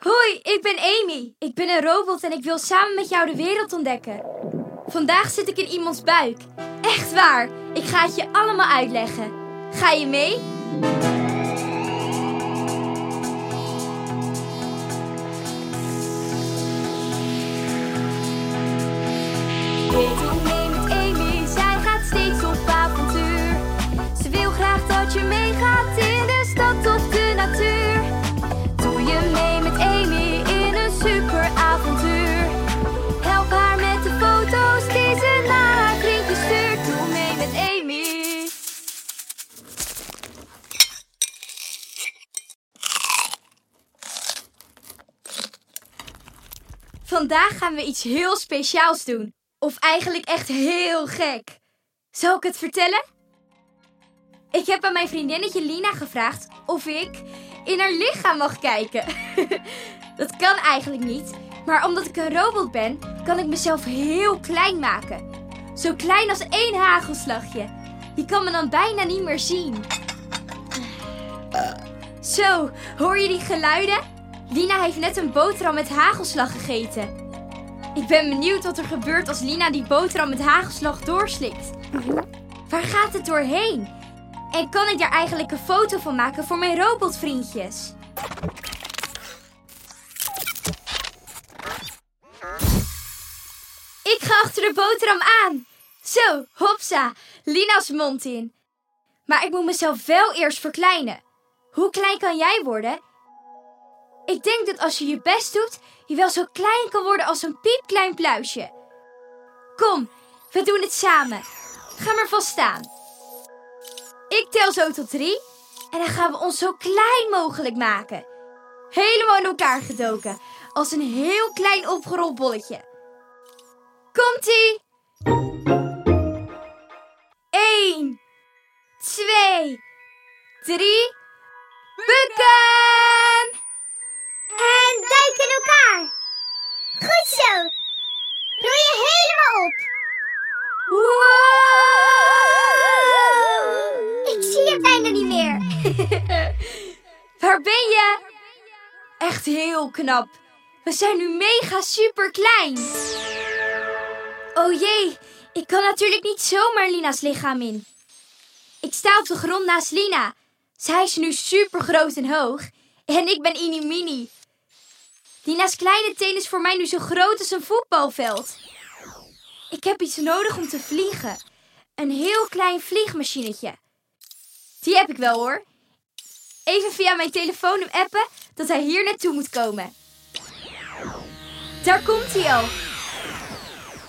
Hoi, ik ben Amy. Ik ben een robot en ik wil samen met jou de wereld ontdekken. Vandaag zit ik in iemands buik. Echt waar. Ik ga het je allemaal uitleggen. Ga je mee? Vandaag gaan we iets heel speciaals doen. Of eigenlijk echt heel gek. Zal ik het vertellen? Ik heb aan mijn vriendinnetje Lina gevraagd of ik in haar lichaam mag kijken. Dat kan eigenlijk niet, maar omdat ik een robot ben, kan ik mezelf heel klein maken. Zo klein als één hagelslagje. Je kan me dan bijna niet meer zien. Zo, hoor je die geluiden? Lina heeft net een boterham met hagelslag gegeten. Ik ben benieuwd wat er gebeurt als Lina die boterham met hagelslag doorslikt. Waar gaat het doorheen? En kan ik daar eigenlijk een foto van maken voor mijn robotvriendjes? Ik ga achter de boterham aan. Zo, hopsa, Lina's mond in. Maar ik moet mezelf wel eerst verkleinen. Hoe klein kan jij worden? Ik denk dat als je je best doet, je wel zo klein kan worden als een piepklein pluisje. Kom, we doen het samen. Ga maar vast staan. Ik tel zo tot drie en dan gaan we ons zo klein mogelijk maken. Helemaal in elkaar gedoken, als een heel klein opgerold bolletje. Komt-ie! 1, 2, 3, bukken! En duik in elkaar. Goed zo. Doe je helemaal op. Wow! Ik zie je bijna niet meer. Waar ben je? Echt heel knap. We zijn nu mega super klein. Oh jee, ik kan natuurlijk niet zomaar Lina's lichaam in. Ik sta op de grond naast Lina. Zij is nu super groot en hoog. En ik ben Ini Lina's kleine teen is voor mij nu zo groot als een voetbalveld. Ik heb iets nodig om te vliegen. Een heel klein vliegmachinetje. Die heb ik wel hoor. Even via mijn telefoon hem appen dat hij hier naartoe moet komen. Daar komt hij al.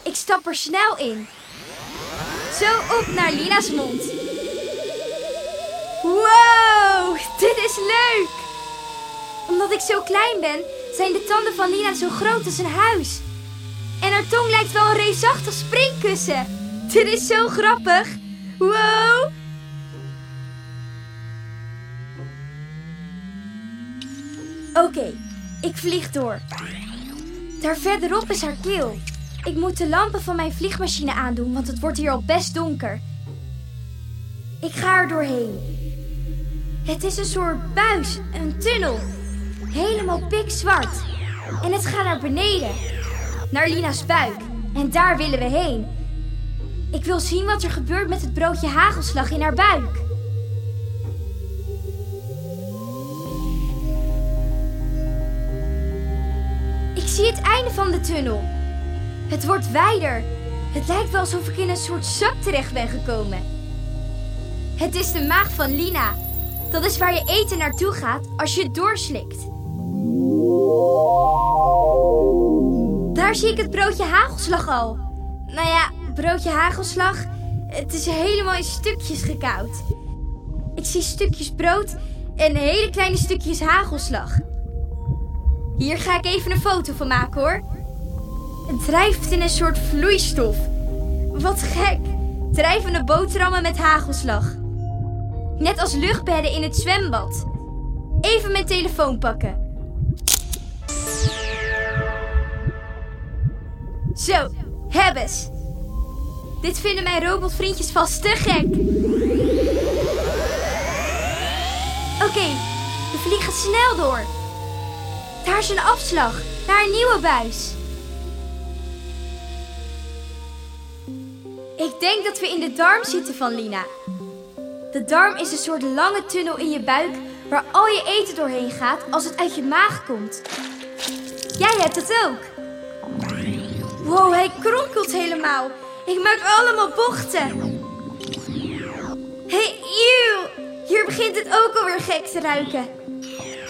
Ik stap er snel in. Zo op naar Lina's mond. Wow, dit is leuk! Omdat ik zo klein ben, zijn de tanden van Lina zo groot als een huis. En haar tong lijkt wel een reusachtig springkussen. Dit is zo grappig. Wow! Oké, ik vlieg door. Daar verderop is haar keel. Ik moet de lampen van mijn vliegmachine aandoen, want het wordt hier al best donker. Ik ga er doorheen. Het is een soort buis, een tunnel. Helemaal pikzwart. En het gaat naar beneden. Naar Lina's buik. En daar willen we heen. Ik wil zien wat er gebeurt met het broodje hagelslag in haar buik. Ik zie het einde van de tunnel. Het wordt wijder. Het lijkt wel alsof ik in een soort zak terecht ben gekomen. Het is de maag van Lina. Dat is waar je eten naartoe gaat als je het doorslikt. Daar zie ik het broodje hagelslag al. Nou ja, broodje hagelslag. Het is helemaal in stukjes gekauwd. Ik zie stukjes brood en hele kleine stukjes hagelslag. Hier ga ik even een foto van maken hoor. Het drijft in een soort vloeistof. Wat gek. Drijvende boterhammen met hagelslag. Net als luchtbedden in het zwembad. Even mijn telefoon pakken. Zo, hebbes. Dit vinden mijn robotvriendjes vast te gek. Oké, we vliegen snel door. Daar is een afslag naar een nieuwe buis. Ik denk dat we in de darm zitten van Lina. De darm is een soort lange tunnel in je buik waar al je eten doorheen gaat als het uit je maag komt. Jij hebt het ook. Wow, hij kronkelt helemaal. Ik maak allemaal bochten. Hey, eeuw. Hier begint het ook alweer gek te ruiken.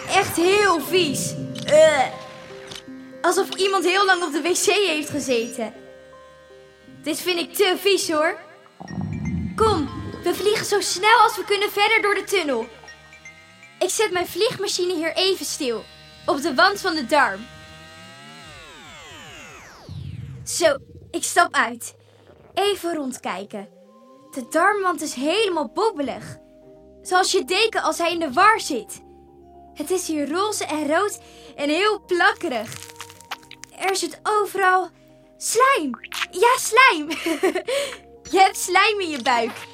Echt heel vies. Ugh. Alsof iemand heel lang op de wc heeft gezeten. Dit vind ik te vies hoor. Kom, we vliegen zo snel als we kunnen verder door de tunnel. Ik zet mijn vliegmachine hier even stil. Op de wand van de darm. Zo, ik stap uit. Even rondkijken. De darmwand is helemaal bobbelig. Zoals je deken als hij in de war zit. Het is hier roze en rood en heel plakkerig. Er zit overal slijm. Ja, slijm. je hebt slijm in je buik.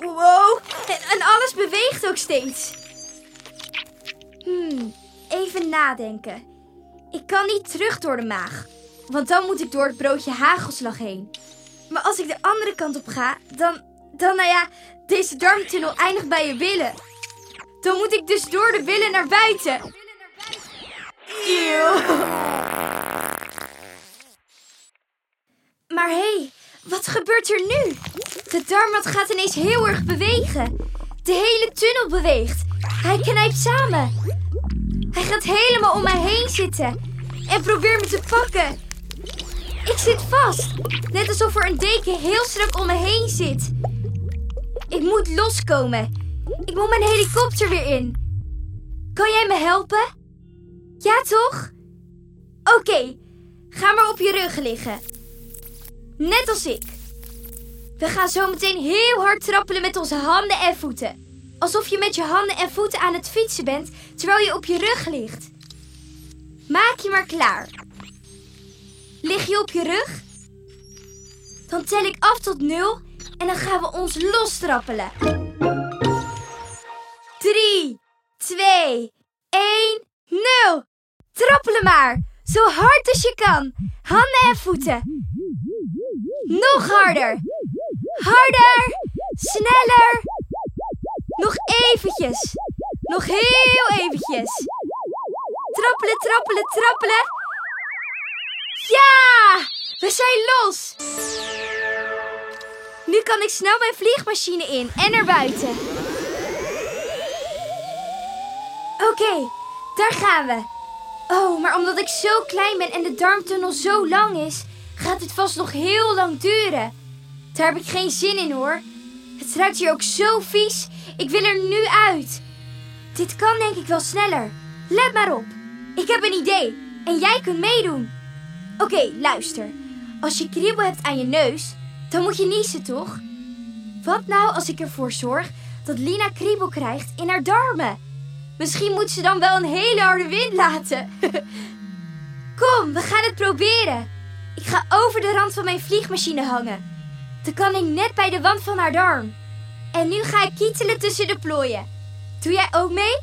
Wow, en, alles beweegt ook steeds. Hmm, even nadenken. Ik kan niet terug door de maag, want dan moet ik door het broodje hagelslag heen. Maar als ik de andere kant op ga, dan, dan nou ja, deze darmtunnel eindigt bij je billen. Dan moet ik dus door de billen naar buiten. Eeuw. Maar hé, hey, wat gebeurt er nu? De darmwand gaat ineens heel erg bewegen. De hele tunnel beweegt. Hij knijpt samen. Hij gaat helemaal om mij heen zitten en probeert me te pakken. Ik zit vast, net alsof er een deken heel strak om me heen zit. Ik moet loskomen. Ik moet mijn helikopter weer in. Kan jij me helpen? Ja, toch? Oké, ga maar op je rug liggen. Net als ik. We gaan zo meteen heel hard trappelen met onze handen en voeten. Alsof je met je handen en voeten aan het fietsen bent terwijl je op je rug ligt. Maak je maar klaar. Lig je op je rug? Dan tel ik af tot nul en dan gaan we ons lostrappelen. 3, 2, 1, 0. Trappelen maar. Zo hard als je kan. Handen en voeten. Nog harder. Harder. Sneller. Nog eventjes. Nog heel eventjes. Trappelen, trappelen, trappelen. Ja! We zijn los. Nu kan ik snel mijn vliegmachine in en naar buiten. Oké, daar gaan we. Oh, maar omdat ik zo klein ben en de darmtunnel zo lang is, gaat dit vast nog heel lang duren. Daar heb ik geen zin in hoor. Het ruikt hier ook zo vies. Ik wil er nu uit. Dit kan denk ik wel sneller. Let maar op. Ik heb een idee. En jij kunt meedoen. Oké, luister. Als je kriebel hebt aan je neus, dan moet je niezen, toch? Wat nou als ik ervoor zorg dat Lina kriebel krijgt in haar darmen? Misschien moet ze dan wel een hele harde wind laten. Kom, we gaan het proberen. Ik ga over de rand van mijn vliegmachine hangen. Dan kan ik net bij de wand van haar darm. En nu ga ik kietelen tussen de plooien. Doe jij ook mee?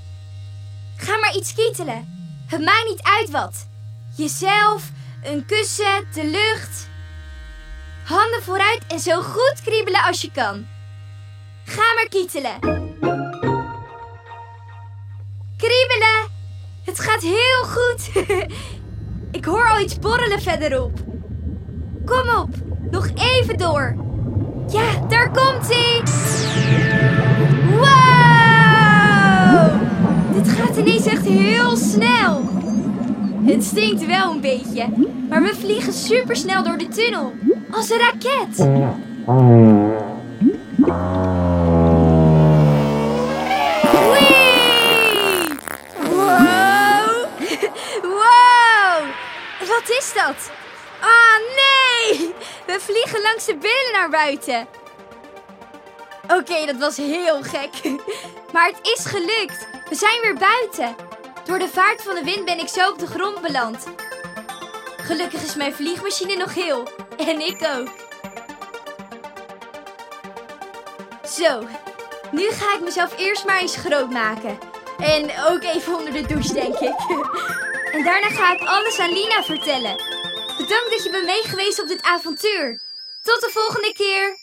Ga maar iets kietelen. Het maakt niet uit wat. Jezelf, een kussen, de lucht. Handen vooruit en zo goed kriebelen als je kan. Ga maar kietelen. Kriebelen! Het gaat heel goed. Ik hoor al iets borrelen verderop. Kom op, nog even door. Ja, daar komt hij. Wow! Dit gaat ineens echt heel snel. Het stinkt wel een beetje, maar we vliegen supersnel door de tunnel. Als een raket. Wow! Wat is dat? Ah, nee! We vliegen langs de billen naar buiten. Oké, dat was heel gek. Maar het is gelukt. We zijn weer buiten. Door de vaart van de wind ben ik zo op de grond beland. Gelukkig is mijn vliegmachine nog heel. En ik ook. Zo, nu ga ik mezelf eerst maar eens groot maken. En ook even onder de douche, denk ik. En daarna ga ik alles aan Lina vertellen. Bedankt dat je bent meegeweest op dit avontuur. Tot de volgende keer.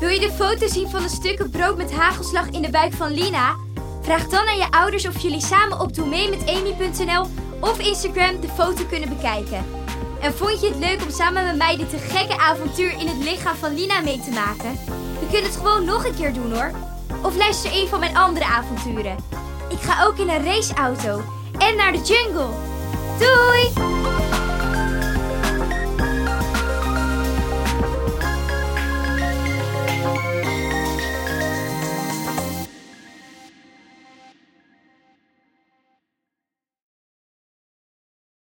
Wil je de foto zien van de stukken brood met hagelslag in de buik van Lina? Vraag dan aan je ouders of jullie samen op doemeemetamy.nl of Instagram de foto kunnen bekijken. En vond je het leuk om samen met mij dit te gekke avontuur in het lichaam van Lina mee te maken? We kunnen het gewoon nog een keer doen hoor. Of luister een van mijn andere avonturen. Ik ga ook in een raceauto en naar de jungle. Doei!